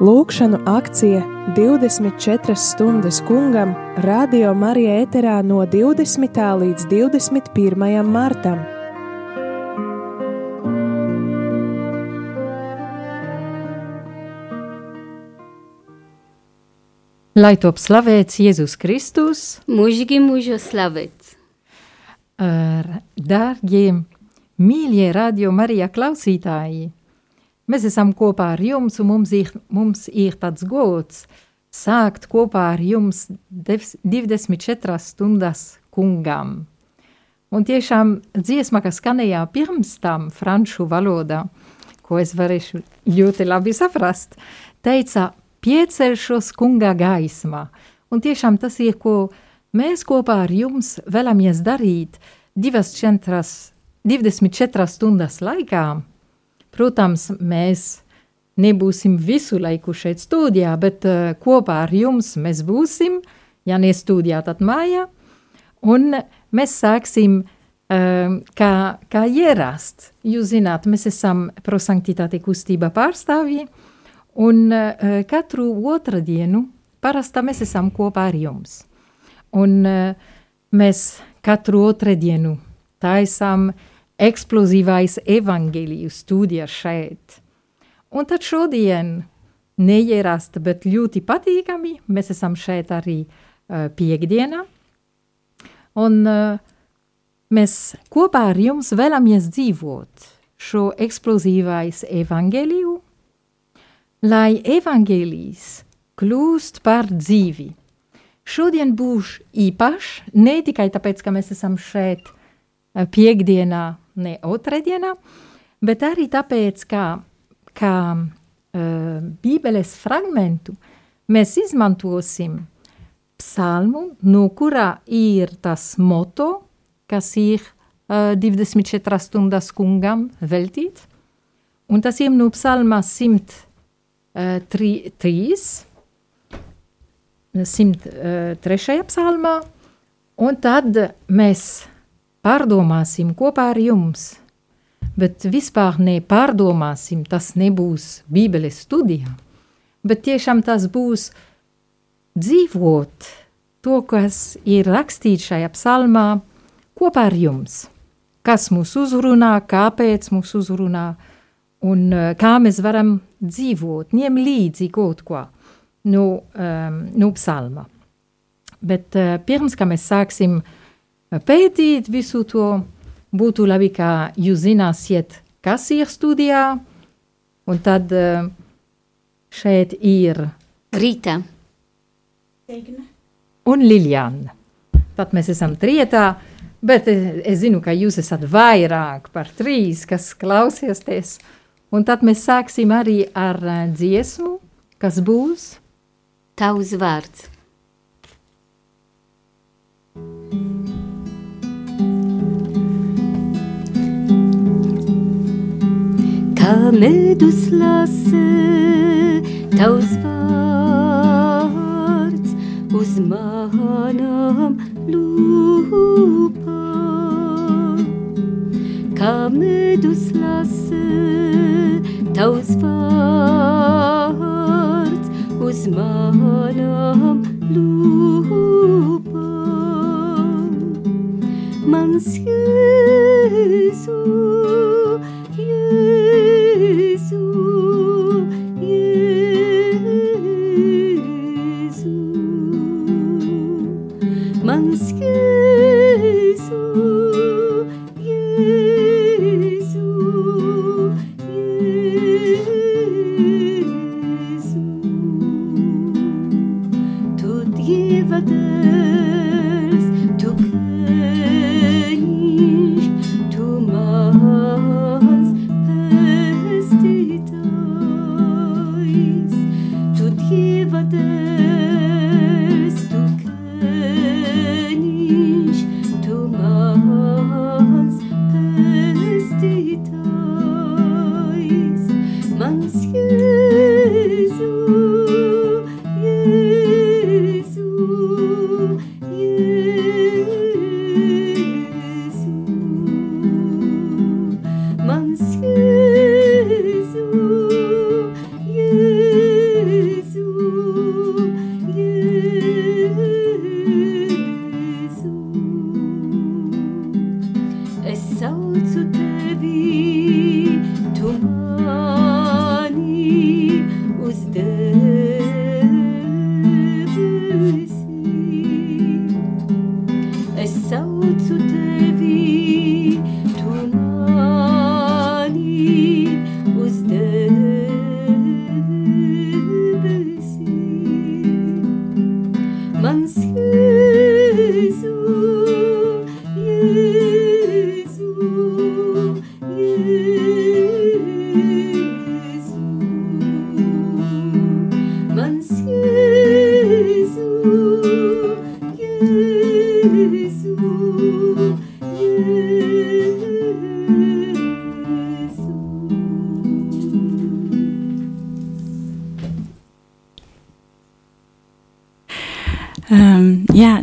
Lūkšanu akcija 24 stundas kungam Radio Marija ēterā no 20. līdz 21. martam. Lai top slavēts Jēzus Kristus, Mūžīgi mūžu slavēts. ar dārgiem, mīļie radio Marija klausītāji. Mēs esam kopā ar jums, un mums ir, mums ir tāds gods sākt kopā ar jums dev- 24 stundas kungam. Un tiešām dziesma, kas skanēja pirms tam franču valodā, ko es varēšu ļoti labi saprast, teica, piecelšos kunga gaismā. Un tiešām tas ir, ko mēs kopā ar jums vēlamies darīt divas četras, 24 stundas laikā. Protams, mēs nebūsim visu laiku šeit studijā, bet uh, kopā ar jums mēs būsim, ja ne studijā, tad mājā. Un mēs sāksim um, kā, kā ierast. Jūs zināt, mēs esam prosanktitāte kustība pārstāvji, un uh, katru otrdienu parasta mēs esam kopā ar jums. Un uh, mēs katru otrdienu taisām eksplozīvais evaņģēliju studija šeit. Un tad šodien neierasta, bet ļoti patīkami, mēs esam šeit arī uh, piekdienā, un uh, mēs kopā ar jums vēlamies dzīvot šo eksplozīvais evaņģēliju, lai evaņģēlijs kļūst par dzīvi. Šodien būs īpašs, ne tikai tāpēc, ka mēs esam šeit eh, piekdienā, ne otrdienā, bet arī tāpēc, ka, ka uh, Bībeles fragmentu mēs izmantosim psalmu, no kurā ir tas moto, kas ir uh, 24 stundas kungam veltīt, un tas ir no psalma 103, 103. psalmā, un tad mēs pārdomāsim kopā ar jums, bet vispār nepārdomāsim, tas nebūs Bībeles studijā, bet tiešām tas būs dzīvot to, kas ir rakstīts šajā psalmā, kopā ar jums. Kas mūs uzrunā, kāpēc mūs uzrunā, un uh, kā mēs varam dzīvot, ņem līdzi kaut ko no, um, no psalma. Bet uh, pirms, mēs sāksim pētīt visu to, būtu labi, ka jūs zināsiet, kas ir studijā, un tad uh, šeit ir Rīta. un Liljana. Tad mēs esam trietā, bet es, es zinu, ka jūs esat vairāk par trīs, kas klausieties. Un tad mēs sāksim arī ar uh, dziesmu, kas būs. Tavs vārds. Kā medus lasa tavs vārds uz manām lūpām. Kā medus lasa tavs vārds uz manām lūpām. Mans Jēzu,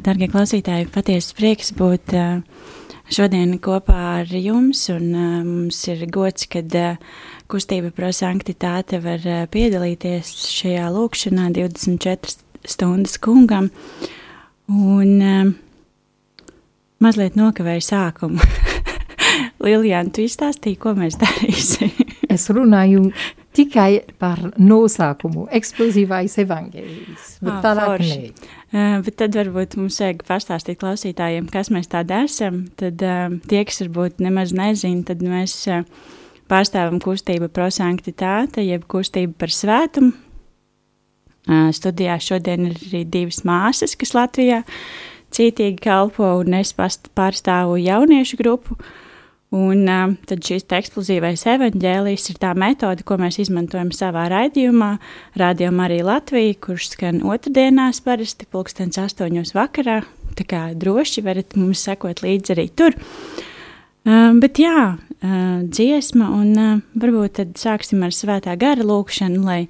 darbie klausītāji, patiesi prieks būt uh, šodien kopā ar jums. Uh, mums ir gods, kad uh, kustība prosanktitāte var piedalīties šajā lūkšanā 24 stundas kungam. Un mazliet nokavēju sākumu. Lilijāna, tu izstāstīji, ko mēs darīsim. Es runāju tikai par nosaukumu, eksplozīvais evaņģēlijs. bet Ah, Tālāk nē. Uh, bet tad varbūt mums vajag pastāstīt klausītājiem, kas mēs tādi esam. Tad uh, tie, kas varbūt nemaz nezina, tad mēs uh, pārstāvam kustību prosanktitāte, jeb kustību par svētumu. Uh, studijā šodien ir arī divas māsas, kas Latvijā cītīgi kalpo, un es pārstāvu jauniešu grupu. Un uh, tad šis eksplozīvais evaņģēlijs ir tā metode, ko mēs izmantojam savā raidījumā, Radio Marija Latvija, kurš skan otrdienās parasti pulkstens astoņos vakarā. Tā kā droši varat mums sekot līdzi arī tur. Uh, bet jā, uh, dziesma, un uh, varbūt tad sāksim ar svētā gara lūkšanu, lai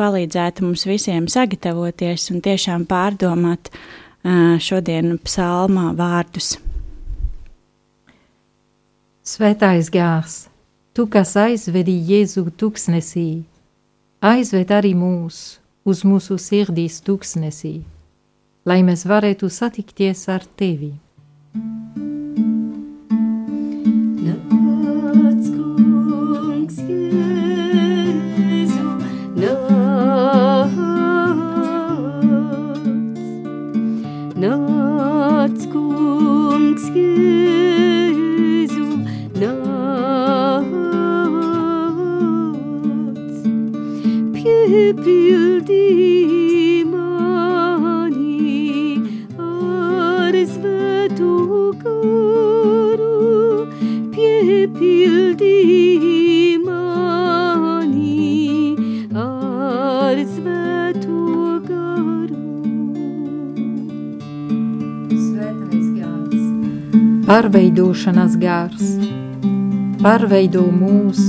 palīdzētu mums visiem sagatavoties un tiešām pārdomāt uh, šodien psalmā vārdus. Svētais gārs, tu, kas aizvedi Jēzu tuksnesī, aizved arī mūs uz mūsu sirdīs tuksnesī, lai mēs varētu satikties ar tevi. Nāc, kungs, Jēzu, nāc. Nāc, kungs, Jēzu, Pārveidošanas gārs, pārveido mūs,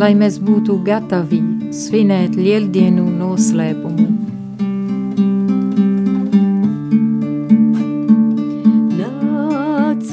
lai mēs būtu gatavi svinēt lieldienu noslēpumu. Nāc,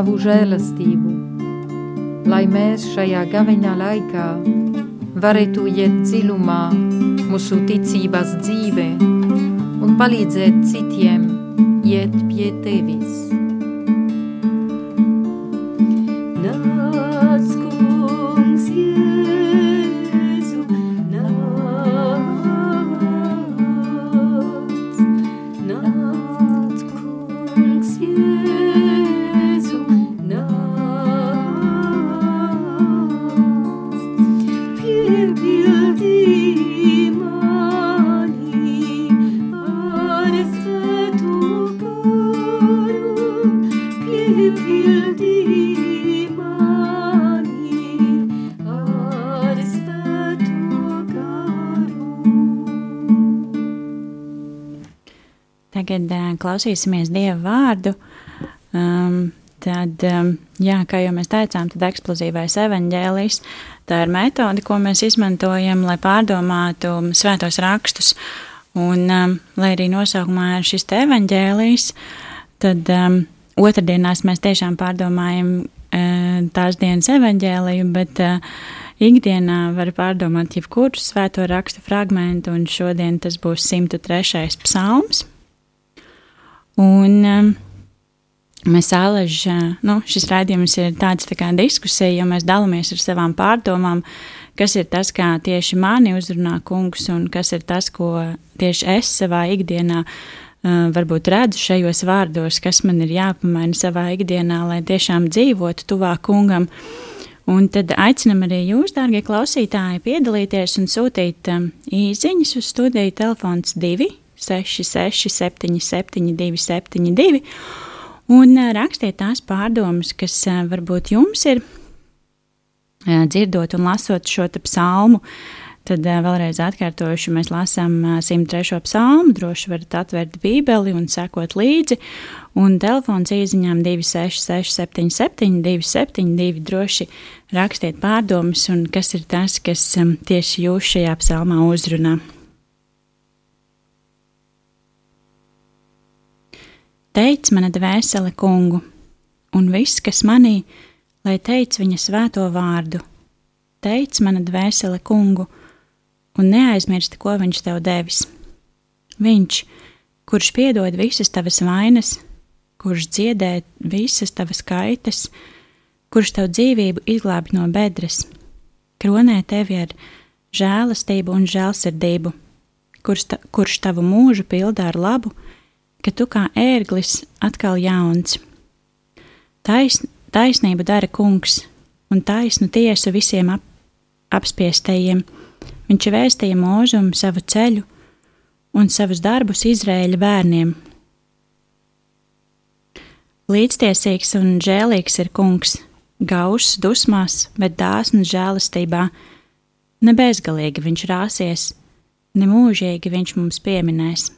tavu žēlastību, lai mēs šajā gaveņā laikā varētu iet dziļumā mūsu ticības dzīvē un palīdzēt citiem klausīsimies Dieva vārdu, um, tad, um, jā, kā jau mēs teicām, tad eksplozīvais evaņģēlijs, tā ir metode, ko mēs izmantojam, lai pārdomātu svētos rakstus. Un, um, lai arī nosaukumā ir šis te evaņģēlijs, tad um, otrdienās mēs tiešām pārdomājam uh, tās dienas evaņģēliju, bet uh, ikdienā var pārdomāt jebkuru svēto rakstu fragment, un šodien tas būs 103. psalms. Un um, mēs āleži, nu, šis raidījums ir tāds tā kā diskusija, jo mēs dalāmies ar savām pārdomām, kas ir tas, kā tieši mani uzrunā kungs, un kas ir tas, ko tieši es savā ikdienā uh, varbūt redzu šajos vārdos, kas man ir jāpamaina savā ikdienā, lai tiešām dzīvotu tuvāk kungam. Uh, Un tad aicinam arī jūs, dārgie klausītāji, piedalīties un sūtīt um, īsiņas uz studiju telefons 2 66 77 272 un uh, rakstiet tās pārdomas, kas uh, varbūt jums ir uh, dzirdot un lasot šo psalmu. Tad uh, vēlreiz atkārtošu, mēs lasām uh, 103. psalmu, droši varat atvērt bībeli un sekot līdzi. Un telefons īsiņām 266, 77, 272 droši rakstiet pārdomas, un kas ir tas, kas um, tieši jūs šajā psalmā uzrunā. Teic mana dvēsele kungu, un viss, kas manī, lai teic viņa svēto vārdu. Teic mana dvēsele kungu, un neaizmirsti, ko viņš tev devis. Viņš, kurš piedod visas tavas vainas, kurš dziedē visas tavas kaitas, kurš tavu dzīvību izglābi no bedres, kronē tevi ar žēlastību un žēlsirdību, kurš, ta, kurš tavu mūžu pildā ar labu, ka tu kā ērglis atkal jauns. Tais, taisnību dara kungs, un taisnu tiesu visiem ap, apspiestajiem. Viņš vēstīja mūžumu savu ceļu un savus darbus Izrēļa bērniem. Līdztiesīgs un žēlīgs ir kungs, gaušs dusmās, bet dāsns žēlastībā. Ne bezgalīgi viņš rāsies, ne mūžīgi viņš mums pieminēs.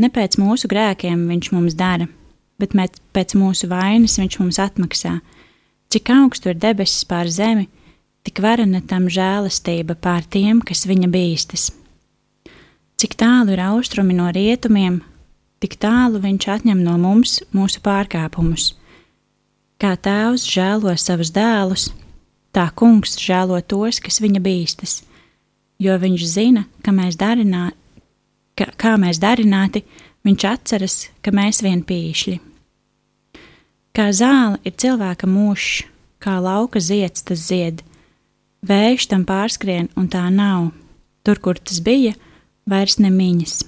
Ne pēc mūsu grēkiem viņš mums dara, bet pēc mūsu vainas viņš mums atmaksā. Cik augstu ir debesis pār zemi, tik varena tam žēlastība pār tiem, kas viņa bīstas. Cik tālu ir austrumi no rietumiem, tik tālu viņš atņem no mums mūsu pārkāpumus Kā tēvs žēlo savus dēlus, tā kungs žēlo tos, kas viņa bīstas, jo viņš zina, ka mēs darinā, ka, kā mēs darināti, viņš atceras, ka mēs vien pīšļi. Kā zāle ir cilvēka mūžs, kā lauka zieds tas zied, vējš tam pārskrien un tā nav, tur, kur tas bija, vairs nemiņas.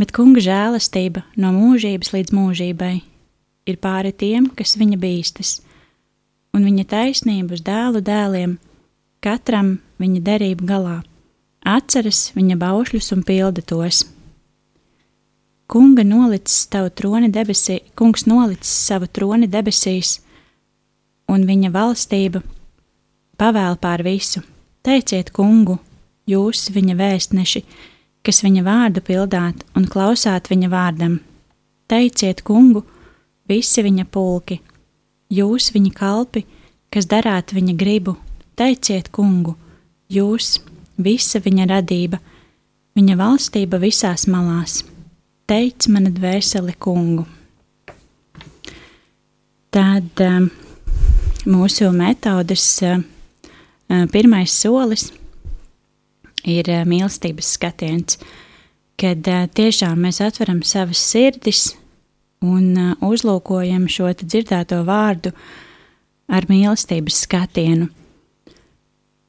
Bet kunga žēlastība no mūžības līdz mūžībai ir pāri tiem, kas viņa bīstas, un viņa taisnība uz dēlu dēliem, katram viņa derību galā, atceras viņa baušļus un pilda tos. Kunga nolicis savu troni debesī, kungs nolicis savu troni debesīs, un viņa valstība pavēl pār visu. Teiciet kungu, jūs viņa vēstneši, kas viņa vārdu pildāt un klausāt viņa vārdam. Teiciet kungu, visi viņa pulki, jūs viņa kalpi, kas darāt viņa gribu, teiciet kungu, jūs, visa viņa radība, viņa valstība visās malās, teic mana dvēseli kungu. Tad um, mūsu metodas uh, uh, pirmais solis ir uh, mīlestības skatiens, kad tiešām mēs atveram savas sirdis un uh, uzlūkojam šo dzirdēto vārdu ar mīlestības skatienu.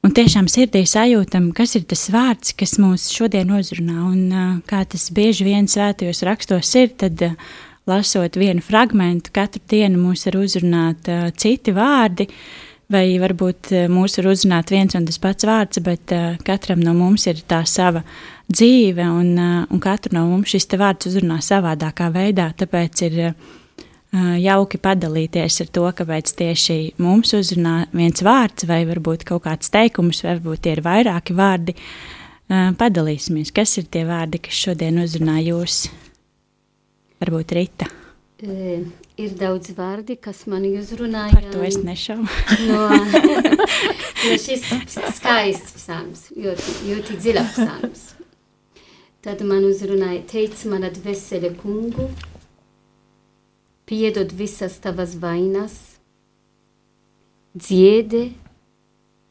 Un tiešām sirdī sajūtam, kas ir tas vārds, kas mūs šodien uzrunā, un kā tas bieži vien svētajos rakstos ir, tad lasot vienu fragmentu, katru dienu mūs ir uzrunāt citi vārdi, vai varbūt uh, mūs ir uzrunāt viens un tas pats vārds, bet uh, katram no mums ir tā sava dzīve, un, uh, un katru no mums šis vārds uzrunā savādākā veidā. Tāpēc ir uh, jauki padalīties ar to, kāpēc tieši mums uzrunā viens vārds, vai varbūt kaut kāds teikums, vai varbūt tie ir vairāki vārdi. padalīsimies, kas ir tie vārdi, kas šodien uzrunā jūs. Varbūt Rita. E, ir daudz vārdi, kas man uzrunāja. Par to es nešaubu. no, no šis skaists psalms, ļoti, ļoti dziļa psalms. Tad man uzrunāja, teic man atvesele kungu, piedod visas tavas vainas, dziede,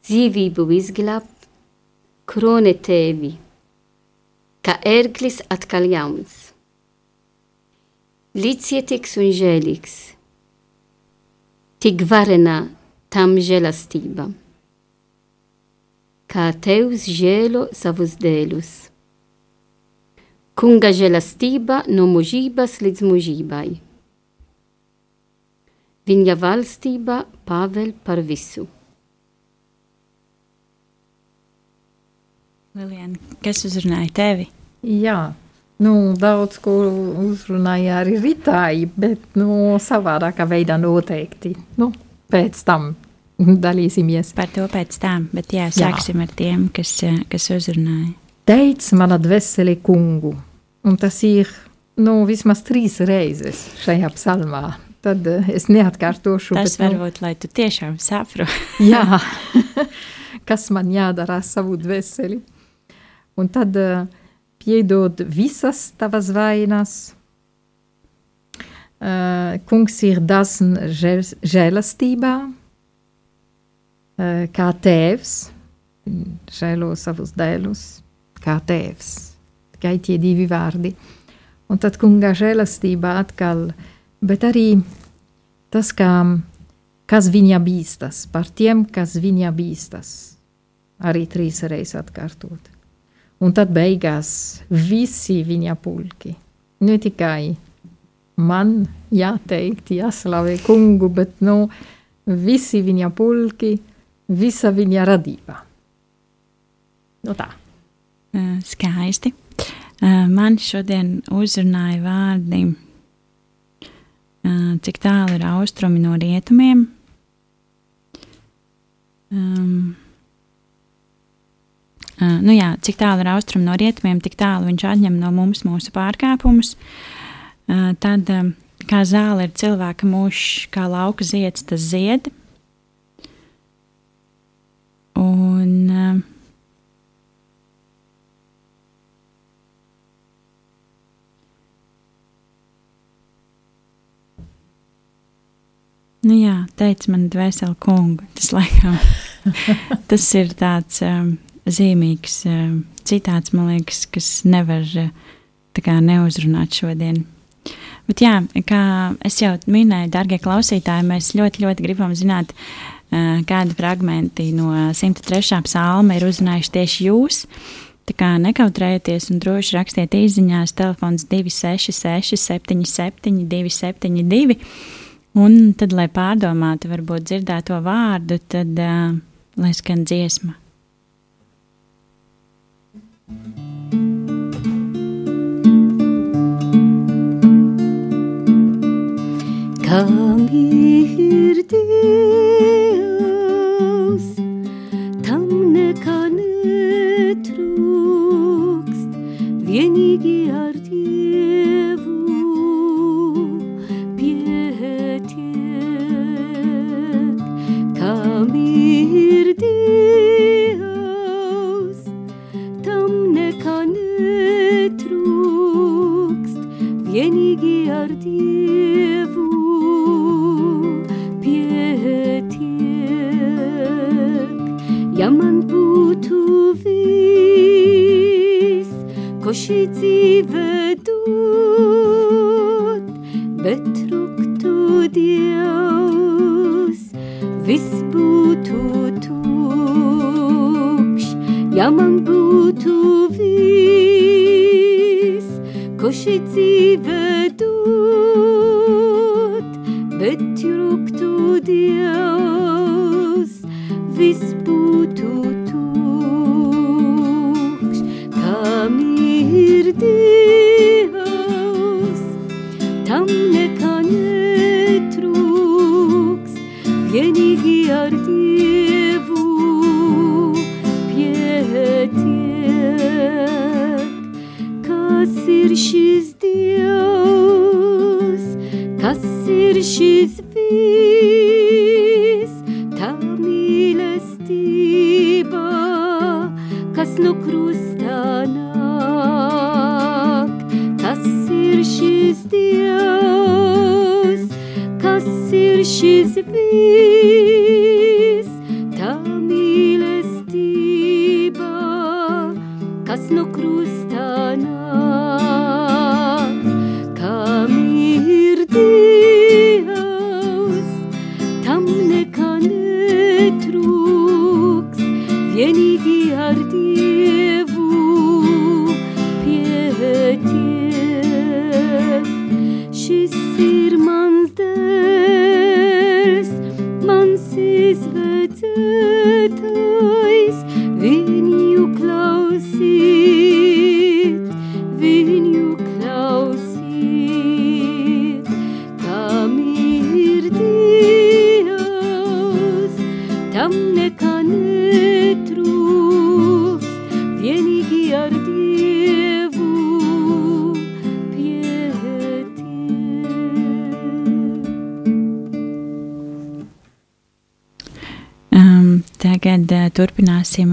dzīvību izglāb, krone tevi, kā ērglis atkal jauns. Līdzietīgs un žēlīgs, tik varena tam žēlastība, kā tevs žēlo savus dēlus. Kunga žēlastība no mūžības līdz mūžībai. Viņa valstība pavēl par visu. Lilian, kas uzrunāja tevi? Jā, nu, daudz ko uzrunāja arī Ritāji, bet nu, savādākā veidā noteikti. Nu, pēc tam dalīsimies. Par to pēc tam, bet jā, sāksim jā. ar tiem, kas, kas uzrunāja. Teic man dvēseli kungu, un tas ir nu, vismaz trīs reizes šajā psalmā. Tad uh, es neatkārtošu. Tas bet, varbūt, nu, lai tu tiešām saproti. jā, kas man jādara ar savu dvēseli. Un tad uh, piedod visas tavas vainas. Uh, kungs ir dasn žēlastībā, uh, kā tēvs, žēlo savus dēlus, kā tēvs. Tikai tie divi vārdi. Un tad kunga žēlastībā atkal, bet arī tas, kā, kas viņa bīstas, par tiem, kas viņa bīstas. Arī trīs reizes atkārtot. Un tad beigās visi viņa pulki. Ne tikai man jāteikt, jāslavē kungu, bet nu, visi viņa pulki, visa viņa radība. Nu tā. Skaisti. Man šodien uzrunāja vārdi, cik tālu ir austrumi no rietumiem. Um, Uh, nu jā, cik tālu ir austrumi no rietumiem, tik tālu viņš atņem no mums mūsu pārkāpumus. Uh, tad, um, kā zāle ir cilvēka mūžs, kā lauka zieds, tas zied. Un, uh, Nu jā, teica man dvēseli kungu. Tas laikam, tas ir tāds um, zīmīgs eh, citāts, man liekas, kas nevar eh, kā, neuzrunāt šodien. Bet jā, kā es jau minēju, darbie klausītāji, mēs ļoti, ļoti gribam zināt, eh, kādi fragmenti no 103. psalma ir uzrunājuši tieši jūs. Tā kā nekautrējieties un droši rakstiet īsiņās, telefons 266, 77, 272. Un tad, lai pārdomātu, varbūt dzirdēto vārdu, tad uh, lai skan dziesma. Kamir Dievs, tam nekā netrūkst, vienīgi ar vienīgi ar Dievu pietiek. Ja man būtu viss, ko šī dzīve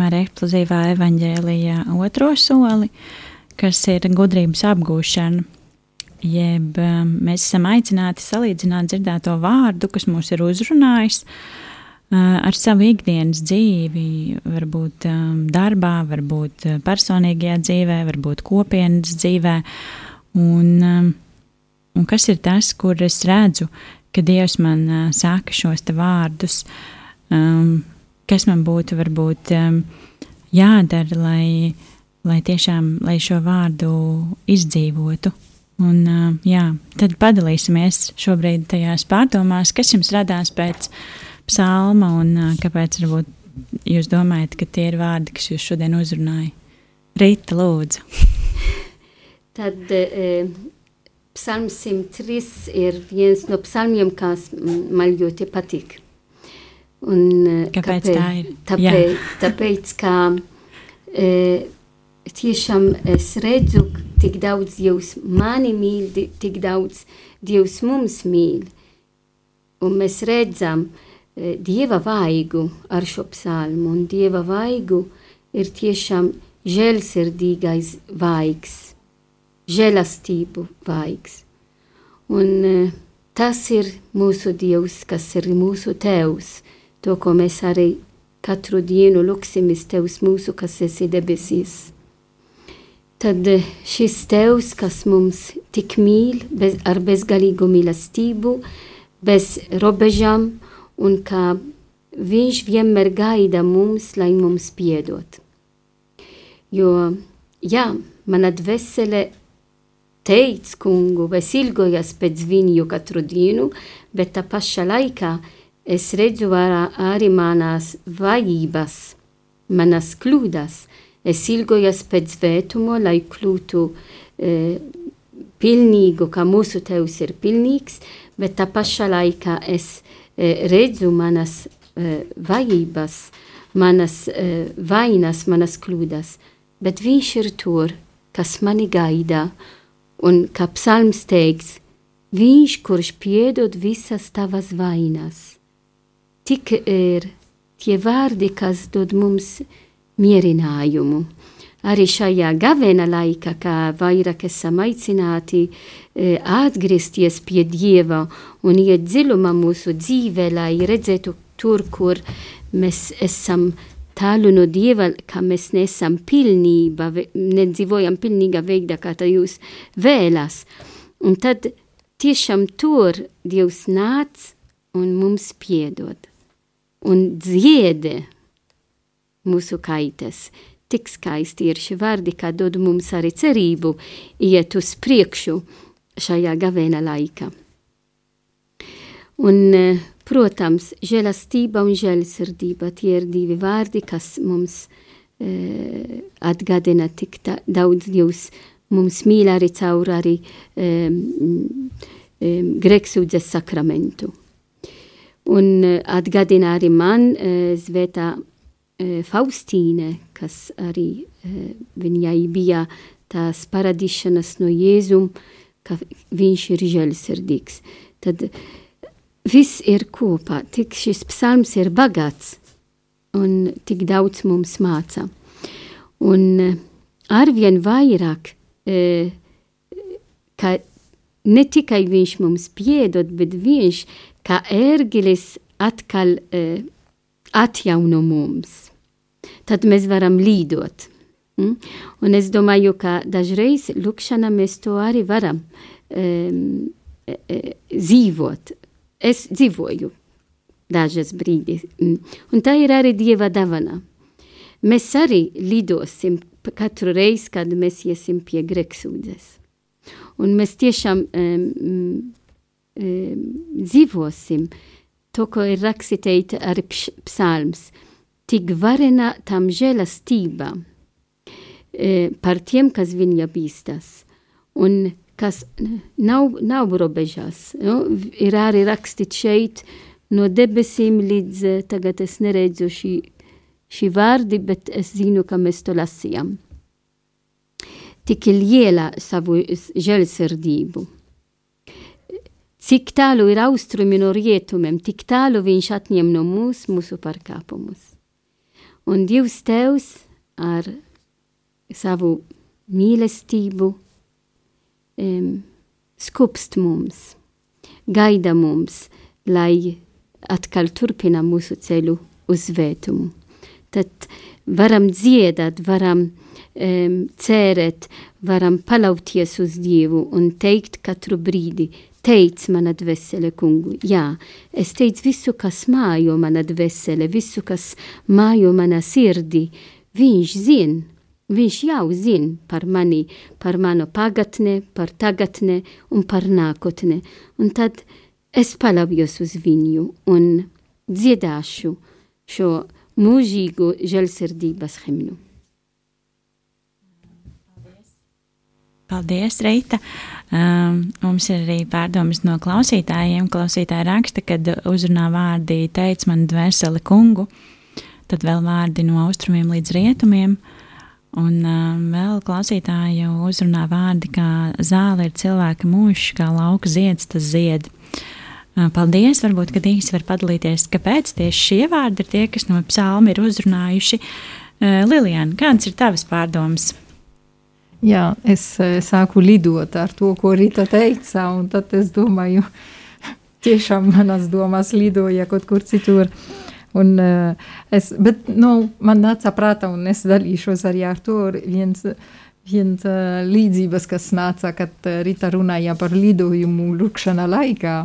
ar eksplozīvā evaņģēlija otro soli, kas ir gudrības apgūšana. Jeb um, mēs esam aicināti salīdzināt dzirdēto vārdu, kas mūs ir uzrunājis, uh, ar savu ikdienas dzīvi, varbūt um, darbā, varbūt uh, personīgajā dzīvē, varbūt kopienas dzīvē. Un, um, un kas ir tas, kur es redzu, ka Dievs man uh, saka šos vārdus, um, kas man būtu varbūt um, jādara, lai, lai tiešām lai šo vārdu izdzīvotu. Un, uh, jā, tad padalīsimies šobrīd tajās pārdomās, kas jums radās pēc psalma un uh, kāpēc varbūt jūs domājat, ka tie ir vārdi, kas jūs šodien uzrunāja. Rīta, lūdzu. Tad eh, psalms 103 ir viens no psalmiem, kas man ļoti patīk. Un, eh, Kāpēc tā ir? Tāpēc, tāpēc ka e, tiešām es redzu, tik daudz Dievs mani mīl, di- tik daudz Dievs mums mīl. Un mēs redzam e, Dieva vaigu ar šo psalmu, un Dieva vaigu ir tiešām žēlsirdīgais vaigs, žēlastību vaigs. Un e, tas ir mūsu Dievs, kas ir mūsu Tēvs, to, ko mēs arī katru dienu lūksimies Tevs mūsu, kas esi debesīs. Tad eh, šis Tevs, kas mums tik mīl, bez, ar bezgalīgu mīlestību, bez robežām, un ka viņš vienmēr gaida mums, lai mums piedod. Jo, jā, mana dvēsele teica kungu, es ilgojos pēc viņu katru dienu, bet tā pašā laikā es redzu ārā arī manas vajības, manas kļūdas. Es ilgojos pēc svētumu, lai kļūtu e, pilnīgu, kā mūsu tevs ir pilnīgs, bet tā pašā laikā es e, redzu manas e, vajības, manas e, vainas, manas kļūdas, bet viņš ir tur, kas mani gaida, un kā psalms teiks, viņš, kurš piedod visas tavas vainas tik ir tie vārdi, kas dod mums mierinājumu. Arī šajā gavēna laikā, kā vairāk esam aicināti e, atgriezties pie Dieva un iet dziļumā mūsu dzīvē, lai redzētu tur, kur mēs esam tālu no Dieva, ka mēs nesam pilnība, nedzīvojam pilnīgā veidā, kā tā jūs vēlas. Un tad tiešām tur Dievs nāc un mums piedod un dziedi mūsu kaitas. Tik skaisti ir šie vārdi, kā dod mums arī cerību iet uz priekšu šajā gavēna laikā. Un, protams, žēlastība un žēlsirdība tie ir divi vārdi, kas mums e, atgādina tik tā, daudz Dievs mums mīl arī caur arī e, e, grēksūdzes sakramentu. Un atgādina arī man Zvētā e, Faustīne, kas arī viņai bija tās paradīšanas no Jēzum, ka viņš ir žēlsirdīgs. Tad viss ir kopā, tik šis psalms ir bagāts un tik daudz mums māca. Un arvien vairāk, ka ne tikai viņš mums piedod, bet viņš kā ērgelis atkal e, atjauno mums. Tad mēs varam līdot. Mm? Un es domāju, ka dažreiz lūkšanā mēs to arī varam um, dzīvot. Es dzīvoju dažas brīdis. Mm. Un tā ir arī Dieva dāvana. Mēs arī lidosim katru reizi, kad mēs iesim pie greksūdzes. Un mēs tiešām um, dzīvosim to, ko ir rakstīta arī psalms. Tik varena tam žēlastība e, par tiem, kas viņa bīstas. Un kas nav, nav robežās. Nu, ir arī rakstīts šeit, no debesīm līdz tagad es neredzu šī, šī vārdi, bet es zinu, ka mēs to lasījām. Tik liela savu žēlsirdību. Cik tālu ir austrumi no rietumiem, tik tālu viņš atņem no mūs mūsu pārkāpumus. Un Dievs Tevs ar savu mīlestību um, skupst mums, gaida mums, lai atkal turpina mūsu ceļu uz svētumu. Tad varam dziedāt, varam um, cerēt, varam paļauties uz Dievu un teikt katru brīdi, teic mana dvēsele, kungu, jā, es teicu visu, kas mājo mana dvēsele, visu, kas mājo mana sirdī, viņš zina, viņš jau zina par mani, par manu pagatne, par tagatne un par nākotne, un tad es paļaujos uz viņu un dziedāšu šo mūžīgo žēlsirdības himnu. Paldies, Reita! Um, mums ir arī pārdomas no klausītājiem. Klausītāji raksta, kad uzrunā vārdi teica man dvēseli kungu, tad vēl vārdi no austrumiem līdz rietumiem. Un um, vēl klausītāju uzrunā vārdi, kā zāle ir cilvēka mūžs, kā lauka zieds, tas zied. Uh, paldies! Varbūt, kad īsi var padalīties, kāpēc tieši šie vārdi ir tie, kas no psalma ir uzrunājuši. Uh, Lilijāna, kādas ir tavas pārdomas? Jā, es sāku lidot ar to, ko Rīta teica, un tad es domāju, tiešām manas domas lidoja kaut kur citur. Un, uh, es, bet nu, man nāca prātā, un es dalīšos arī ar to viens, viens uh, līdzības, kas nāca, kad Rīta runāja par lidojumu lūkšana laikā.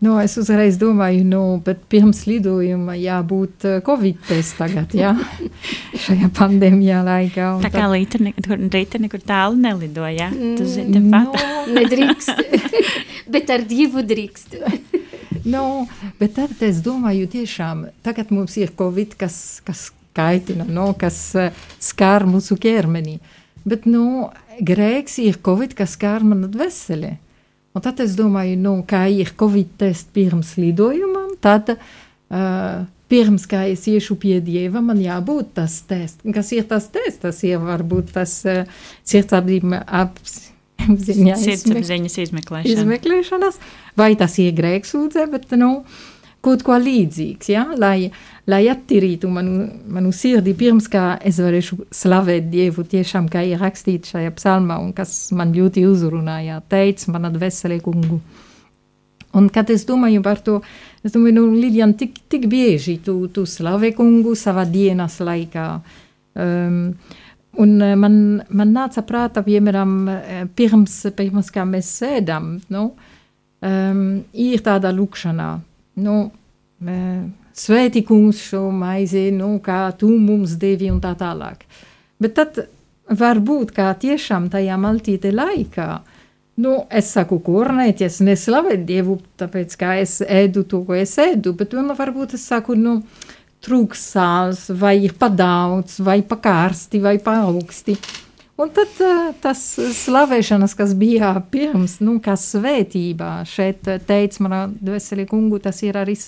Nu, es uzreiz domāju, nu, bet pirms lidojuma jābūt uh, Covid testam tagad, jā, šajā pandēmijā laikā. Tā kā tad... nekur, rīta nekur tālu nelidoja. Mm, tu zini, nu, nedrīkst, bet ar divu drīkst. no, bet tad es domāju, tiešām tagad mums ir Covid, kas, kas kaitina, no, kas uh, skār mūsu ķermeni. Bet, nu, grēks ir Covid, kas skār manu dvēseli. Un tad es domāju, nu, kā ir Covid tests pirms lidojumam, tad uh, pirms kā es iešu pie dieva, man jābūt tas tests. Kas ir tas tests? Tas ir varbūt tas uh, sirdsapziņas apziņas izmeklēšana. izmeklēšanas, vai tas ir grēksūdze, bet, nu, kaut ko līdzīgs, ja? lai, lai attīrītu manu, manu sirdi pirms, kā es varēšu slavēt Dievu tiešām, kā ir rakstīts šajā psalmā, un kas man ļoti uzrunāja, teica mana dvēsele kungu. Un kad es domāju par to, es domāju, nu, Lilian, tik, tik bieži tu, tu slavē kungu savā dienas laikā. Um, un man, man nāca prātā, piemēram, pirms, pirms kā mēs sēdam, nu, um, ir tāda lūkšanā, nu, svētī kungs šo maizi, nu, kā tu mums devi un tā tālāk. Bet tad var būt, kā tiešām tajā maltīte laikā, nu, es saku, kurnēt, es neslavēju Dievu, tāpēc, kā es ēdu to, ko es ēdu, bet man varbūt es saku, nu, trūks sāls, vai ir pa daudz, vai pa karsti, vai pa augsti. Un tad tas slavēšanas, kas bija pirms, nu, kā svētībā, šeit teica manā dvēselī kungu, tas ir arī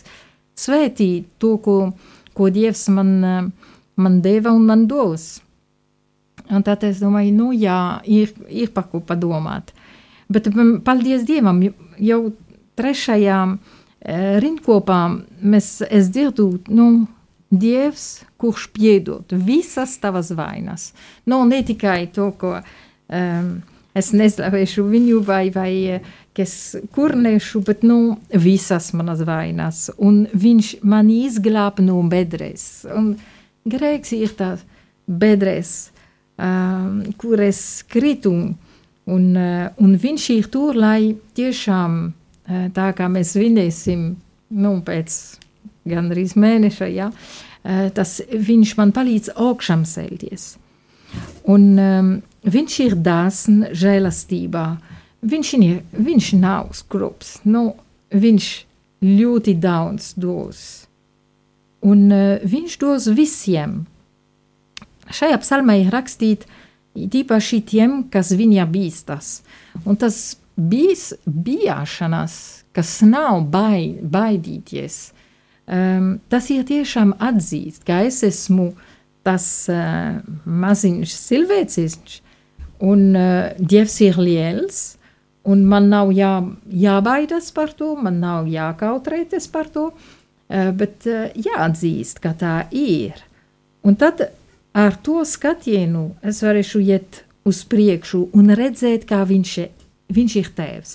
svētīt to, ko, ko Dievs man man deva un man dos. Un tad es domāju, nu jā, ir, ir par ko padomāt. Bet paldies Dievam, jau trešajā e, rindkopā mēs, es dzirdu, nu, Dievs, kurš piedod visas tavas vainas. Nu, ne tikai to, ko um, es neslavēšu viņu vai, vai es kurnēšu, bet nu, visas manas vainas. Un viņš man izglāb no bedres. Un grēks ir tas bedres, um, kur es kritu. Un, uh, un viņš ir tur, lai tiešām uh, tā kā mēs vinēsim nu, pēc gandrīz mēneša, ja, uh, tas viņš man palīdz augšām celties. Un um, viņš ir dāsns žēlastībā. Viņš, ir, viņš nav skrups, nu, viņš ļoti daudz dos. Un uh, viņš dos visiem. Šajā psalmā ir rakstīts, īpaši tiem, kas viņa bīstas. Un tas bijis bijāšanas, kas nav bai, baidīties, um, tas ir tiešām atzīst, ka es esmu tas uh, maziņš cilvēciņš, un uh, Dievs ir liels, un man nav jā, jābaidās par to, man nav jākautrēties par to, uh, bet uh, jāatzīst, ka tā ir. Un tad ar to skatienu es varēšu iet uz priekšu un redzēt, kā viņš, viņš ir tēvs.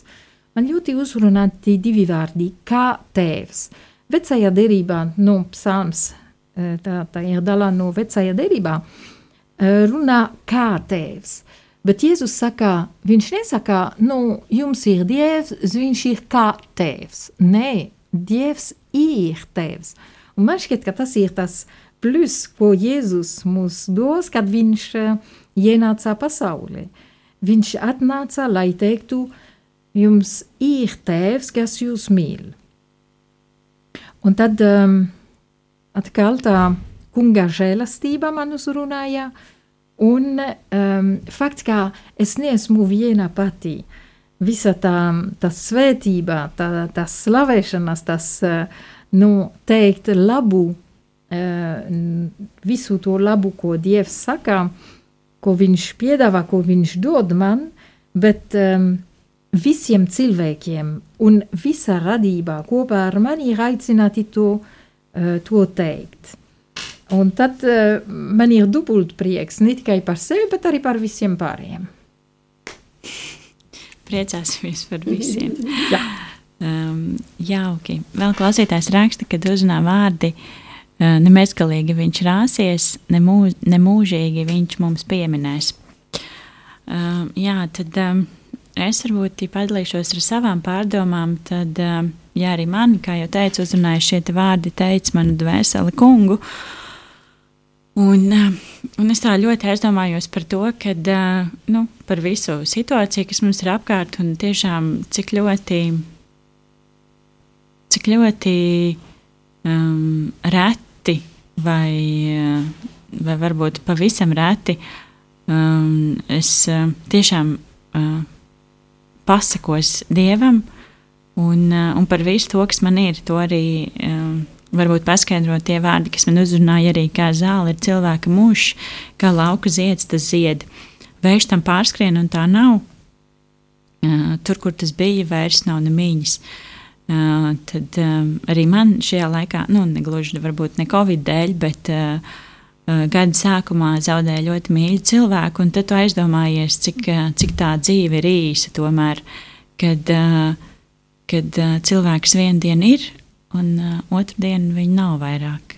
Man ļoti uzrunāti divi vārdi - kā tēvs. Vecajā derībā, nu, psalms, tā, tā ir daļa no vecajā derībā, runā kā tēvs. Bet Jēzus saka, viņš nesaka, nu, jums ir dievs, viņš ir kā tēvs. Nē, dievs ir tēvs. Un man šķiet, ka tas ir tas plus, ko Jēzus mums dos, kad viņš ienāca pasaulē. Viņš atnāca, lai teiktu, jums ir tēvs, kas jūs mīl. Un tad um, atkal tā kunga žēlastība man uzrunāja, un um, fakts, ka es neesmu viena pati. Visa tā, tā svētība, tā, tā slavēšanas, tas, nu, teikt labu, uh, visu to labu, ko Dievs saka, ko viņš piedāvā, ko viņš dod man, bet um, visiem cilvēkiem un visa radībā kopā ar mani ir aicināti to, uh, to teikt. Un tad uh, man ir dubult prieks ne tikai par sevi, bet arī par visiem pārējiem. Priecāsimies par visiem. jā. Um, jauki. Vēl klausītājs raksta, ka uzrunā vārdi uh, nemezgalīgi viņš rāsies, nemūž, nemūžīgi viņš mums pieminēs. Uh, jā, tad um, es varbūt padalīšos ar savām pārdomām, tad, ja arī man, kā jau teicu, uzrunāja šie vārdi, teica manu dvēseli kungu. Un, un es tā ļoti aizdomājos par to, kad, nu, par visu situāciju, kas mums ir apkārt, un tiešām cik ļoti, cik ļoti um, reti vai, vai varbūt pavisam reti um, es tiešām uh, pasakos Dievam un, uh, un par visu to, kas man ir. To arī um, varbūt paskaidrot tie vārdi, kas man uzrunāja arī kā zāle ir cilvēka mūžs, kā lauka zieds tas zied. Vējš tam pārskrien un tā nav. Tur, kur tas bija, vairs nav nemiņas. Uh, tad arī man šajā laikā, nu, negluži varbūt ne Covid dēļ, bet gada sākumā zaudēja ļoti mīļu cilvēku, un tad tu aizdomājies, cik, cik tā dzīve ir īsa tomēr, kad, kad cilvēks vienu dienu ir, un uh, otru dienu viņa nav vairāk.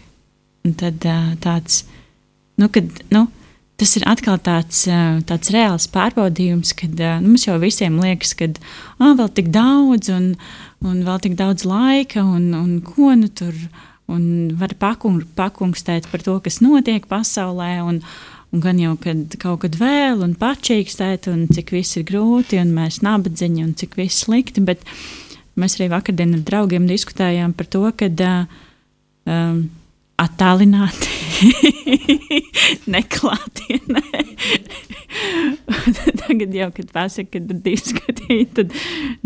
Un tad uh, tāds, nu, kad, nu, tas ir atkal tāds, tāds reāls pārbaudījums, kad nu, mums jau visiem liekas, ka oh, vēl tik daudz, un, un vēl tik daudz laika, un, un ko nu tur un var pakung, pakungstēt par to, kas notiek pasaulē. Un, un gan jau kad kaut kad vēl, un pačīkstēt, un cik viss ir grūti, un mēs nabadzīņi, un cik viss slikti. Bet mēs arī vakardien ar draugiem diskutējām par to, ka um, attālināti, neklātienē. Tagad jau, kad pasaka, ka diskutēji, tad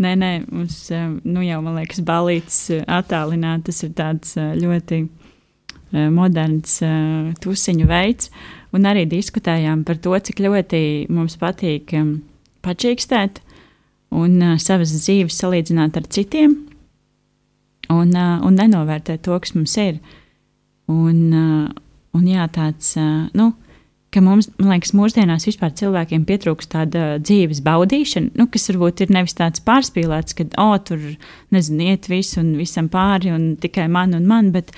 nē, nē, mums nu jau, man liekas, balīts attālināt, tas ir tāds ļoti moderns tusiņu veids, un arī diskutējām par to, cik ļoti mums patīk pačīkstēt un uh, savas dzīves salīdzināt ar citiem, un, uh, un nenovērtēt to, kas mums ir. Un, uh, un jā, tāds, uh, nu, ka mums, man liekas, mūsdienās vispār cilvēkiem pietrūkst tāda dzīves baudīšana, nu, kas varbūt ir nevis tāds pārspīlēts, ka, o, oh, tur, nezinu, iet visu un visam pāri un tikai man un man, bet,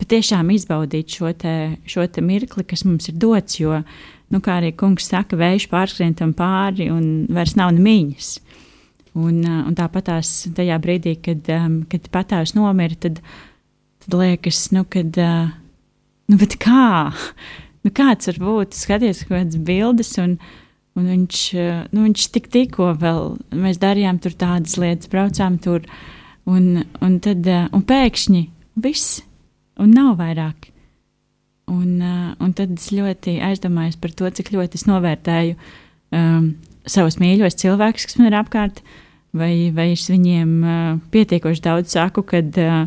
bet tiešām izbaudīt šo te, šo te mirkli, kas mums ir dots, jo, nu, kā arī kungs saka, vējš pārskrien tam pāri un vairs nav nemiņas. Un, un tāpat tās tajā brīdī, kad, um, kad patēvs nomira, tad, tad liekas, nu, kad, uh, nu, kā? Nu, kāds var būt? Skaties, kādas bildes, un, un viņš, uh, nu, viņš tik tikko vēl, mēs darījām tur tādas lietas, braucām tur, un, un tad, uh, un pēkšņi viss, un nav vairāk. Un, uh, un tad es ļoti aizdomājos par to, cik ļoti es novērtēju um, savus mīļos cilvēkus, kas man ir apkārt, vai, vai es viņiem uh, pietiekoši daudz saku, kad uh,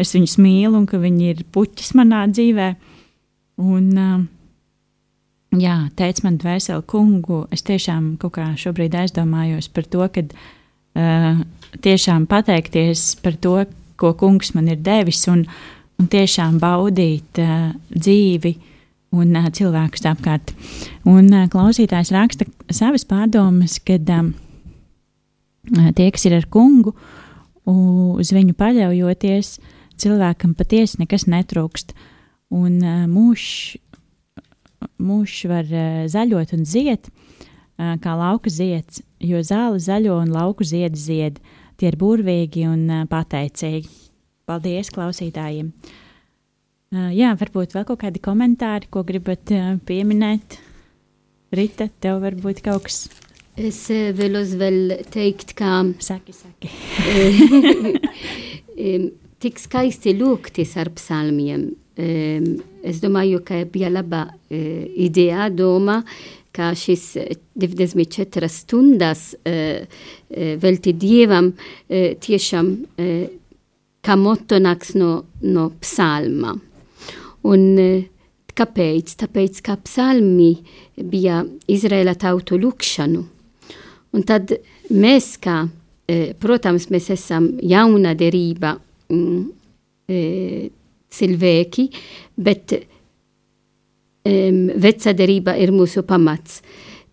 es viņus mīlu un ka viņi ir puķis manā dzīvē. Un, uh, jā, teica man dvēseli kungu, es tiešām kaut kā šobrīd aizdomājos par to, ka uh, tiešām pateikties par to, ko kungs man ir devis, un, un tiešām baudīt uh, dzīvi un uh, cilvēkus apkārt. Un uh, klausītājs raksta savas pārdomas, kad um, tie, kas ir ar kungu, uz viņu paļaujoties, cilvēkam patiesi nekas netrūkst. Un mūžs mūž var uh, zaļot un ziet, kā lauka zieds, jo zāle zaļo un lauku ziedi zied. Tie ir burvīgi un pateicīgi. Paldies klausītājiem! Jā, varbūt vēl kaut kādi komentāri, ko gribat pieminēt. Rita, tev varbūt kaut kas. Es uh, vēlos vēl teikt, ka. Saki, saki. tik skaisti lūgties ar psalmiem. Es domāju, ka bija laba ideja, doma, ka šis 24 stundas velti Dievam tiešām kā motto nāks no, no psalma. Un eh, kāpēc? Tāpēc, ka psalmi bija Izraēla tautu lūkšanu. Un tad mēs, kā, eh, protams, mēs esam jauna derība mm, eh, cilvēki, bet veca derība ir mūsu pamats.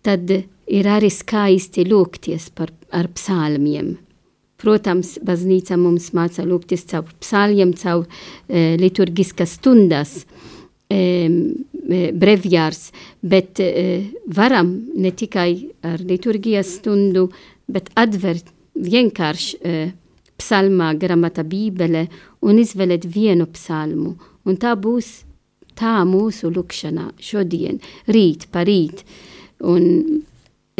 Tad ir arī skaisti lūgties par, ar psalmiem. Protams, baznīca mums māca lūgties caur psalmiem, caur e, liturgiskas stundas, e, brevjārs, bet e, varam ne tikai ar liturgijas stundu, bet atvert vienkārši e, psalmā gramata bībele un izvēlēt vienu psalmu. Un tā būs tā mūsu lūkšanā šodien, rīt, parīt. Un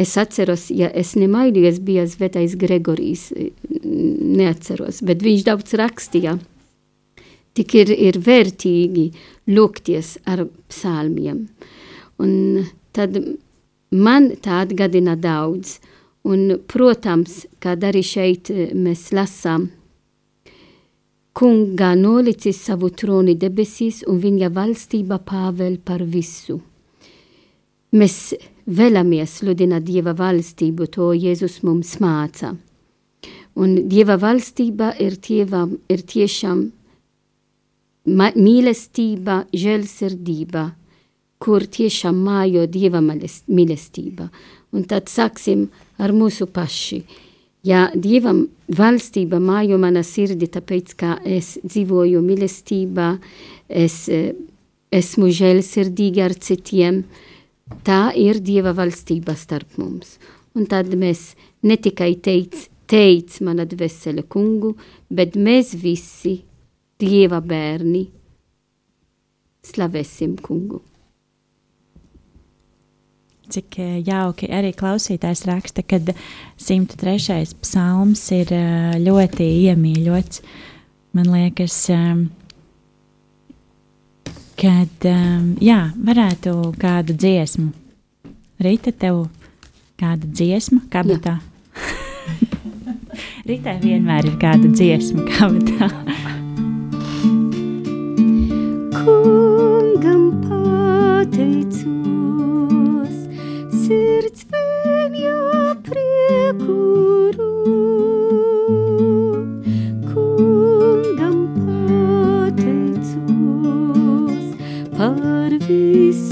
Es atceros, ja es nemaidu, es biju Svētais Gregorijs, neatceros, bet viņš daudz rakstīja. Tik ir, ir vērtīgi lūgties ar psalmiem. Un tad man tā atgadina daudz. Un, protams, kad arī šeit mēs lasām, kunga nolicis savu troni debesīs un viņa valstība pāvēl par visu. Mēs vēlamies sludināt Dieva valstību, to Jēzus mums māca. Un Dieva valstība ir, tieva, ir tiešām mīlestība, žēlsirdība, kur tiešām mājo Dieva mīlestība. Un tad sāksim ar mūsu paši. Ja Dievam valstība mājo mana sirdi, tāpēc, ka es dzīvoju mīlestībā, es esmu žēlsirdīga ar citiem, Tā ir Dieva valstība starp mums. Un tad mēs ne tikai teic, teic mana dvēsele kungu, bet mēs visi, Dieva bērni, slavēsim kungu. Cik eh, jauki arī klausītājs raksta, ka 103. psalms ir eh, ļoti iemīļots. Man liekas, um, kad um, jā, varētu kādu dziesmu. Rīta, tev kāda dziesma, kā bija tā? Rītai vienmēr ir kāda dziesma, kungam pateicos, sirds viņā priekuru. Kungam pateicos par visu.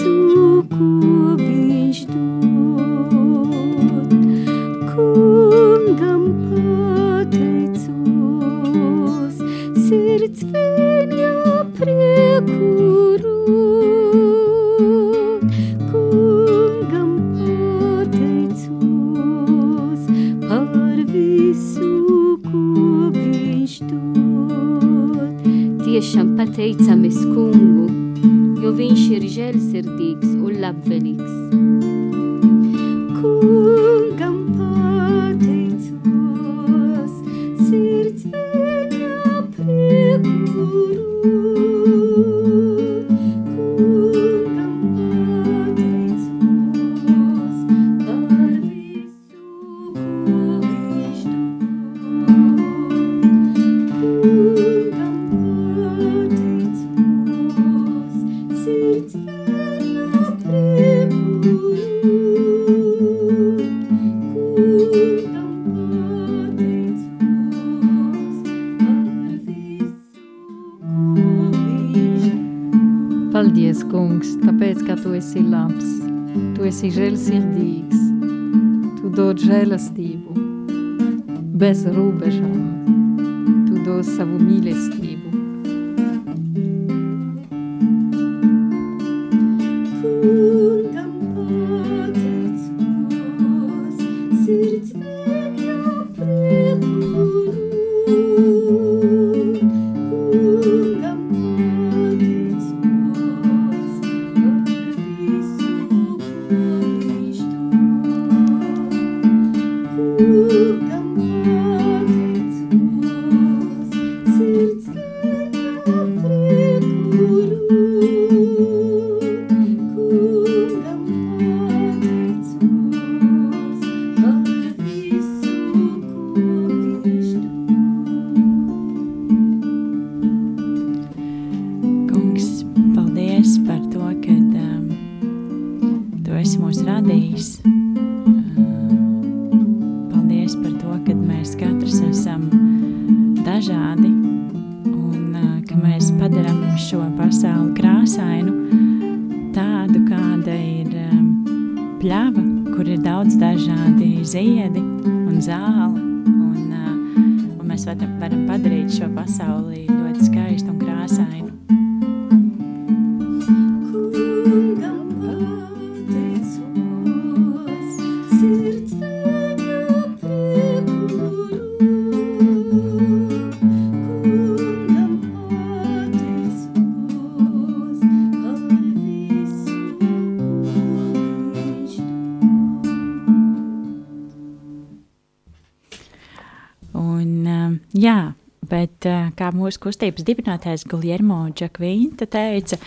Kustības dibinātājs Guljermo Džakvīnta teica,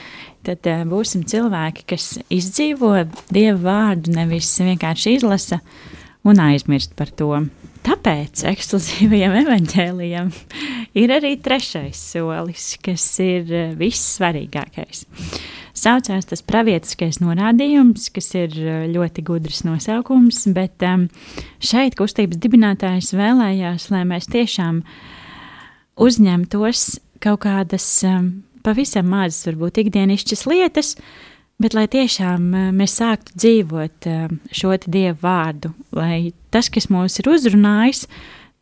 tad uh, būsim cilvēki, kas izdzīvo Dievu vārdu, nevis vienkārši izlasa un aizmirst par to. Tāpēc ekskluzīvajam evaņģēlijam ir arī trešais solis, kas ir uh, vissvarīgākais. Saucās tas pravietiskais norādījums, kas ir uh, ļoti gudrs nosaukums, bet um, šeit kustības dibinātājs vēlējās, lai mēs tiešām uzņemtos kaut kādas um, pavisam mazas, varbūt ikdienišķas lietas, bet lai tiešām uh, mēs sāktu dzīvot um, šo dievu vārdu, lai tas, kas mūs ir uzrunājis,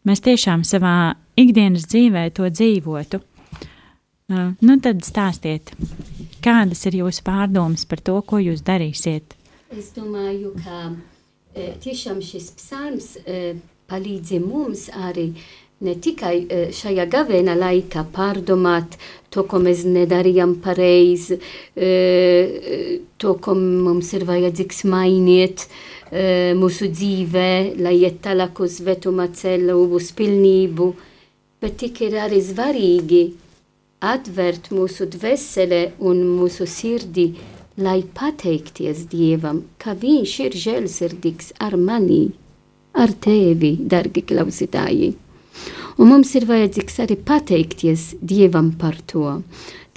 mēs tiešām savā ikdienas dzīvē to dzīvotu. Uh, nu tad stāstiet, kādas ir jūsu pārdomas par to, ko jūs darīsiet? Es domāju, ka e, tiešām šis psalms e, palīdz mums arī ne tikai e, šajā gavēna laikā pārdomāt to, ko mēs nedarījām pareizi, e, e, to, ko mums ir vajadzīgs mainīt e, mūsu dzīvē, lai iet tālāk uz vetuma ceļu, uz pilnību, bet tik ir arī svarīgi atvērt mūsu dvēseli un mūsu sirdi, lai pateikties Dievam, ka Viņš ir žēlsirdīgs ar mani, ar tevi, dargi klausītāji. Un mums ir vajadzīgs arī pateikties Dievam par to.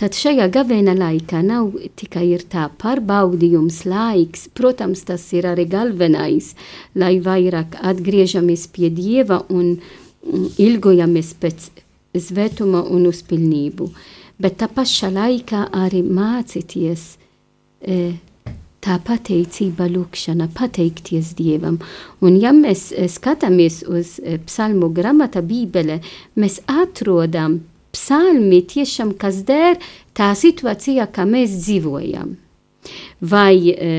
Tad šajā gavēna laikā nav tikai tā pārbaudījums laiks, protams, tas ir arī galvenais, lai vairāk atgriežamies pie Dieva un mm, ilgojamies pēc svētuma un uzpilnību. Bet tā pašā laikā arī mācīties e, tā pateicība, lūkšana, pateikties Dievam. Un ja mēs e, skatāmies uz e, psalmu grāmata Bībele, mēs atrodam psalmi tiešām, kas der tā situācijā, kā mēs dzīvojam. Vai e,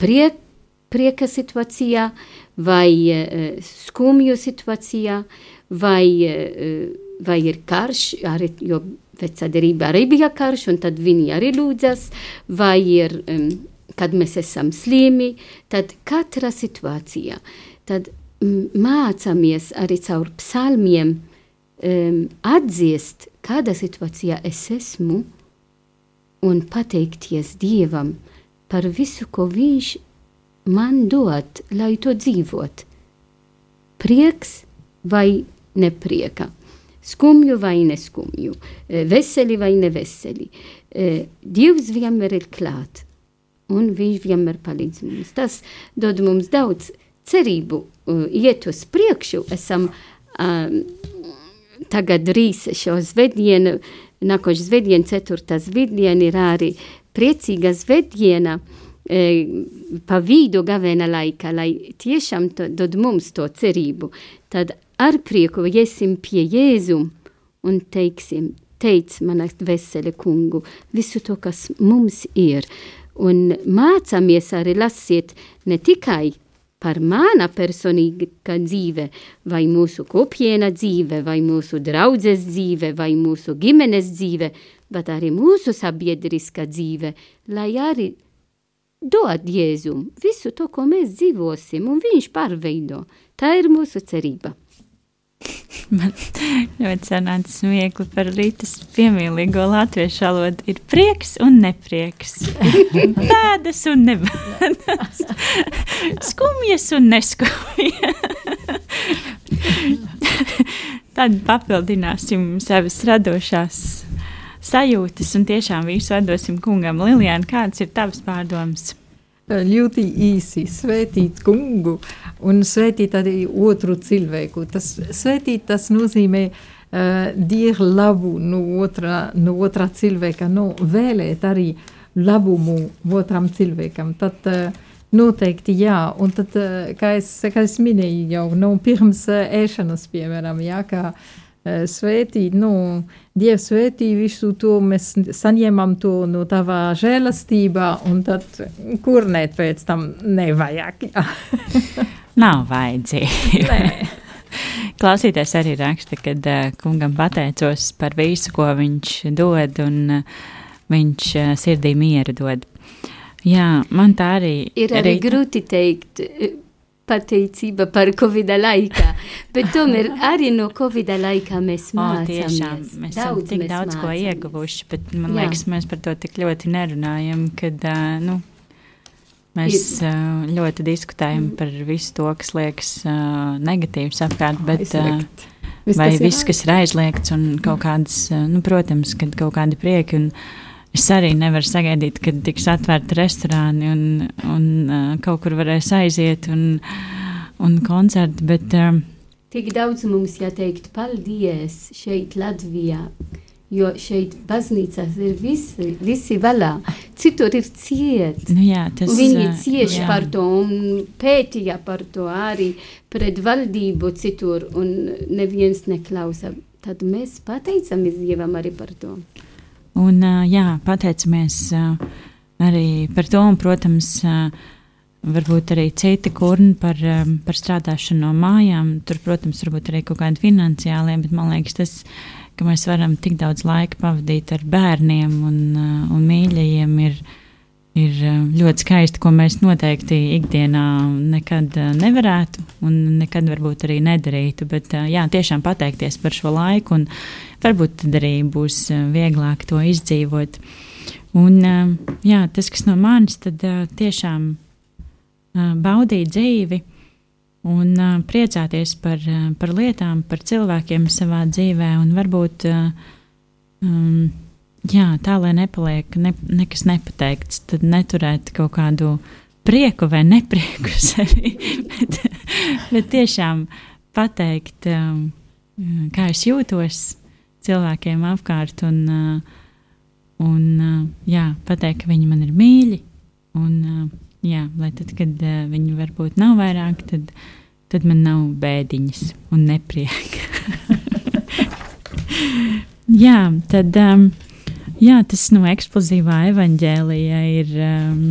priek, prieka situācijā, vai e, skumju situācijā, vai, e, vai ir karš, arī, jo vecā derība arī bija karš, un tad viņi arī lūdzas, vai ir um, kad mēs esam slimi, tad katra situācijā, tad mācāmies arī caur psalmiem um, atzīst, kādā situācijā es esmu, un pateikties Dievam par visu, ko Viņš man dod, lai to dzīvot. Prieks vai neprieka, skumju vai neskumju, veseli vai neveseli. Dievs vienmēr ir klāt un viņš vienmēr palīdz mums. Tas dod mums daudz cerību, uh, iet uz priekšu. Esam um, tagad drīz šo svētdienu, nākošu svētdienu, ceturtā svētdiena ir arī priecīga svētdiena e, pa vidu gavena laika, lai tiešām to, dod mums to cerību. Tad ar prieku iesim pie Jēzum un teiksim, teic manas vesele kungu, visu to, kas mums ir. Un mācāmies arī lasīt ne tikai par mana personīga dzīve, vai mūsu kopiena dzīve, vai mūsu draudzes dzīve, vai mūsu ģimenes dzīve, bet arī mūsu sabiedriska dzīve, lai arī dod Jēzum visu to, ko mēs dzīvosim, un viņš pārveido. Tā ir mūsu cerība. Man ļoti sanāca smiekli par Rītas piemīlīgo latviešu valodu. Ir prieks un neprieks. Pēdas un nebēdas. Skumjas un neskumjas. Tad papildināsim savas radošās sajūtas un tiešām visu atdosim kungam. Lilijāna, kādas ir tavas pārdomas? Ļoti īsi svētīt kungu un svētīt arī otru cilvēku. Tas svētīt tas nozīmē uh, dir labu no otrā, no otrā cilvēka, no vēlēt arī labumu otram cilvēkam. Tad uh, noteikti jā, un tad, uh, kā es, kā es minēju jau, no pirms uh, ēšanas, piemēram, jā, kā uh, Eh, svētī, nu, Dievs svētī visu to, mēs saņemam to no tavā žēlastībā, un tad kurnēt pēc tam nevajag. Nav vajadzīgi. Klausīties arī raksta, kad uh, kungam pateicos par visu, ko viņš dod, un uh, viņš uh, sirdī mieru dod. Jā, man tā arī ir. Arī Rita. grūti teikt pateicība par Covid laikā. Bet tomēr arī no Covid laikā mēs mācāmies. Tiešām, mēs esam tik mēs daudz mācāmies. ko ieguvuši, bet man Jā. liekas, mēs par to tik ļoti nerunājam, kad, uh, nu, mēs uh, ļoti diskutējam par visu to, kas liekas uh, negatīvs apkārt, bet uh, vai viss, kas ir aizliegts un kaut kādas, uh, nu, protams, kad kaut kādi prieki un Es arī nevaru sagaidīt, kad tiks atvērti restorāni un, un uh, kaut kur varēs aiziet un, un koncerti. Bet, uh, Tik daudz mums jāteikt paldies šeit Latvijā, jo šeit baznīcās ir visi, visi valā. Citur ir ciet. Nu jā, tas, Viņi cieši jā. par to un pētīja par to arī pret valdību citur un neviens neklausa. Tad mēs pateicamies Dievam arī par to. Un, jā, pateicamies arī par to, un, protams, varbūt arī citi kurni par, par strādāšanu no mājām. Tur, protams, varbūt arī kaut kādi finansiālie, bet man liekas, tas, ka mēs varam tik daudz laika pavadīt ar bērniem un, un mīļajiem, ir, ir ļoti skaisti, ko mēs noteikti ikdienā nekad nevarētu un nekad varbūt arī nedarītu. Bet jā, tiešām pateikties par šo laiku un varbūt tad arī būs vieglāk to izdzīvot. Un jā, tas, kas no manis, tad tiešām baudīt dzīvi un priecāties par, par lietām, par cilvēkiem savā dzīvē un varbūt um, jā, tā, lai nepaliek ne, nekas nepateikts, tad neturēt kaut kādu prieku vai neprieku sevi, bet, bet tiešām pateikt, um, kā es jūtos cilvēkiem apkārt un, un uh, jā, pateikt, ka viņi man ir mīļi. Un, uh, jā, lai tad, kad uh, viņi varbūt nav vairāk, tad, tad man nav bēdiņas un neprieka. jā, tad um, jā, tas no eksplozīvā evaņģēlija ir um,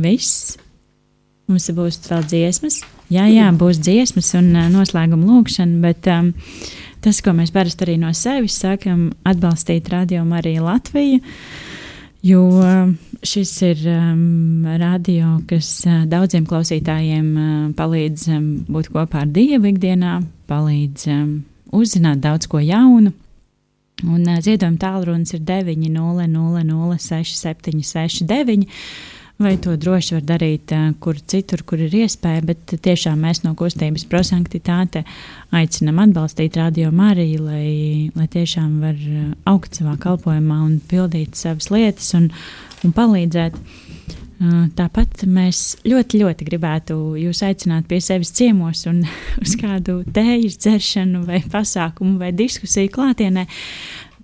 viss. Mums būs vēl dziesmas. Jā, jā, būs dziesmas un uh, noslēguma lūkšana, bet um, tas, ko mēs parasti arī no sevis sakam, atbalstīt radio Mariju Latviju. Jo šis ir um, radio, kas uh, daudziem klausītājiem uh, palīdz um, būt kopā ar Dievu ikdienā, palīdz um, uzzināt daudz ko jaunu. Un uh, ziedojuma tālrunis ir 900 6769 vai to droši var darīt uh, kur citur, kur ir iespēja, bet tiešām mēs no kustības prosanktitāte aicinam atbalstīt Radio Mariju, lai, lai tiešām var augt savā kalpojumā un pildīt savas lietas un, un palīdzēt. Uh, tāpat mēs ļoti, ļoti gribētu jūs aicināt pie sevis ciemos un uz kādu tējas dzeršanu, vai pasākumu, vai diskusiju klātienē.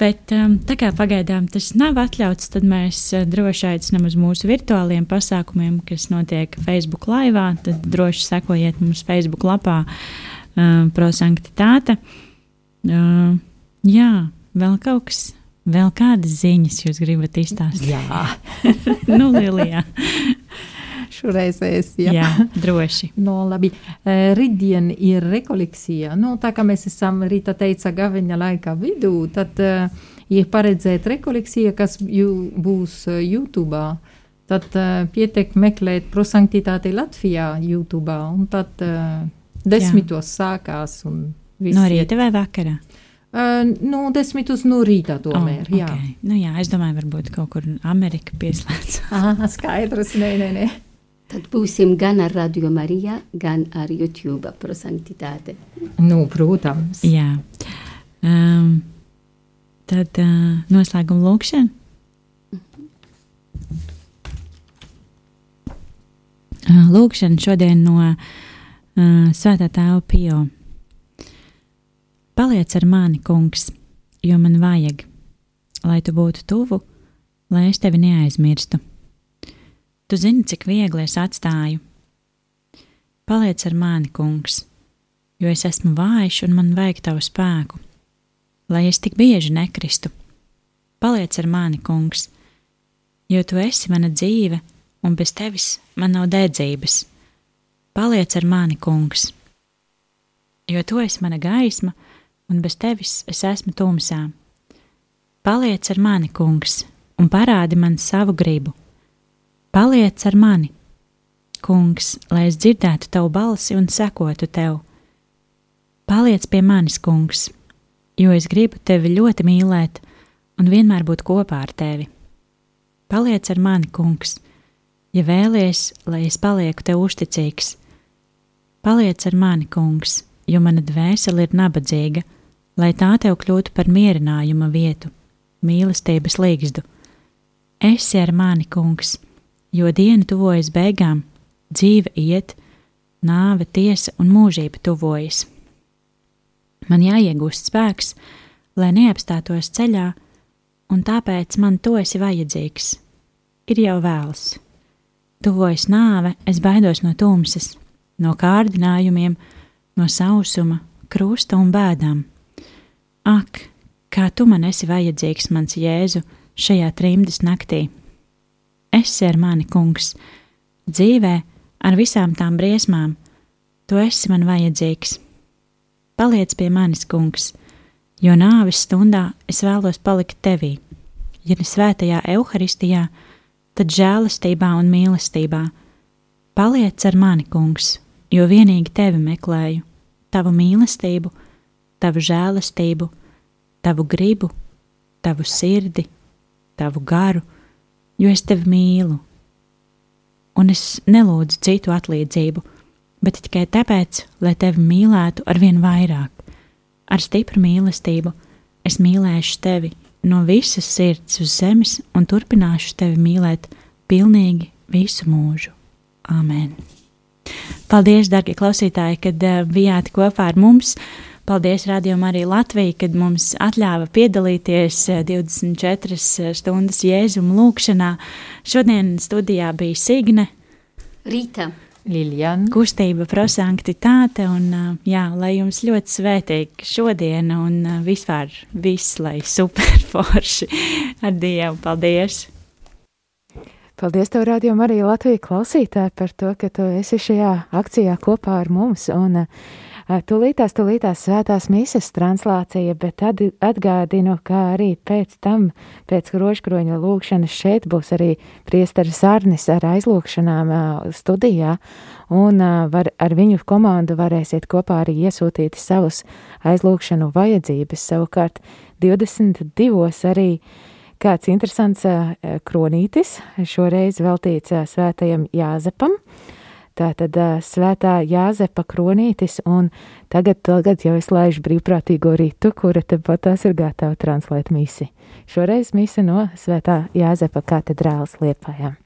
Bet um, tā kā pagaidām tas nav atļauts, tad mēs uh, droši aicinām uz mūsu virtuāliem pasākumiem, kas notiek Facebook laivā. Tad droši sekojiet mums Facebook lapā uh, prosanktitāte. Uh, jā, vēl kaut kas. Vēl kādas ziņas jūs gribat izstāstīt? Jā, nu, Lielijā. šoreizēs. Jā, Jā droši. No, labi. Eh, Rītdien ir rekolekcija. Nu, tā kā mēs esam rīta teica gaveņa laika vidū, tad ir paredzēta rekolekcija, kas jū, būs uh, YouTube. Tad pietiek meklēt prosanktitāti Latvijā YouTube, un tad desmitos Jā. sākās. No rīta vai vakarā? Uh, nu, desmitus no rīta tomēr. Oh, okay. jā. Nu, jā, es domāju, varbūt kaut kur Amerika pieslēdz. ah, skaidrs, nē, nē, nē. Tad būsim gan ar Radio Mariju, gan ar YouTube prosanktitāte. Nu, protams. Jā. Um, tad uh, noslēguma lūkšana. Uh, lūkšana šodien no uh, Svētā Tēva Pio. Paliec ar mani, kungs, jo man vajag, lai tu būtu tuvu, lai es tevi neaizmirstu Tu zini, cik viegli es atstāju. Paliec ar mani, kungs, jo es esmu vājš un man vajag tavu spēku, lai es tik bieži nekristu. Paliec ar mani, kungs, jo tu esi mana dzīve, un bez tevis man nav dedzības. Paliec ar mani, kungs, jo tu esi mana gaisma, un bez tevis es esmu tumsā. Paliec ar mani, kungs, un parādi man savu gribu Paliec ar mani, kungs, lai es dzirdētu tavu balsi un sekotu tev. Paliec pie manis, kungs, jo es gribu tevi ļoti mīlēt un vienmēr būt kopā ar tevi. Paliec ar mani, kungs, ja vēlies, lai es palieku tev uzticīgs. Paliec ar mani, kungs, jo mana dvēsele ir nabadzīga, lai tā tev kļūtu par mierinājuma vietu, mīlestības līgzdu. Esi ar mani, kungs! Jo diena tuvojas beigām, dzīve iet, nāve, tiesa un mūžība tuvojas. Man jāiegūst spēks, lai neapstātos ceļā, un tāpēc man to esi vajadzīgs. Ir jau vēls. Tuvojas nāve, es baidos no tumsas, no kārdinājumiem, no sausuma, krusta un bēdām. Ak, kā tu man esi vajadzīgs, mans Jēzu, šajā trimdas naktī! Esi ar mani, kungs, dzīvē, ar visām tām briesmām, tu esi man vajadzīgs. Paliec pie manis, kungs, jo nāves stundā es vēlos palikt tevī, ja ne svētajā evaharistijā, tad žēlastībā un mīlestībā. Paliec ar mani, kungs, jo vienīgi tevi meklēju, tavu mīlestību, tavu žēlastību, tavu gribu, tavu sirdi, tavu garu jo es tevi mīlu. Un es nelūdzu citu atlīdzību, bet tikai tāpēc, lai tevi mīlētu ar vien vairāk. Ar stipru mīlestību es mīlēšu tevi no visas sirds uz zemes un turpināšu tevi mīlēt pilnīgi visu mūžu. Āmen! Paldies, darbie klausītāji, kad uh, bijāt kopā ar mums! Paldies rādījumam arī Latvijai, kad mums atļāva piedalīties 24 stundas jēzuma lūkšanā. Šodien studijā bija Signe. Rīta. Liljana. Kustība prosanktitāte un jā, lai jums ļoti svētīgi šodien un vispār viss, lai superforši ar Dievu. Paldies! Paldies, tev, Radio Marija Latvija klausītāji, par to, ka tu esi šajā akcijā kopā ar mums. Un, Tūlītās, tūlītās svētās mīsas translācija, bet tad atgādinu, ka arī pēc tam, pēc rožkroņa lūkšanas šeit būs arī priesteris Arnis ar aizlūkšanām studijā, un var, ar viņu komandu varēsiet kopā arī iesūtīt savus aizlūkšanu vajadzības. Savukārt 22. arī kāds interesants kronītis, šoreiz veltīts svētajam Jāzepam. Tā tad uh, svētā Jāzepa kronītis, un tagad, tagad jau es laižu brīvprātīgo rītu, kura tepat tās ir gatava translēt misi. Šoreiz misi no svētā Jāzepa katedrāles liepājām.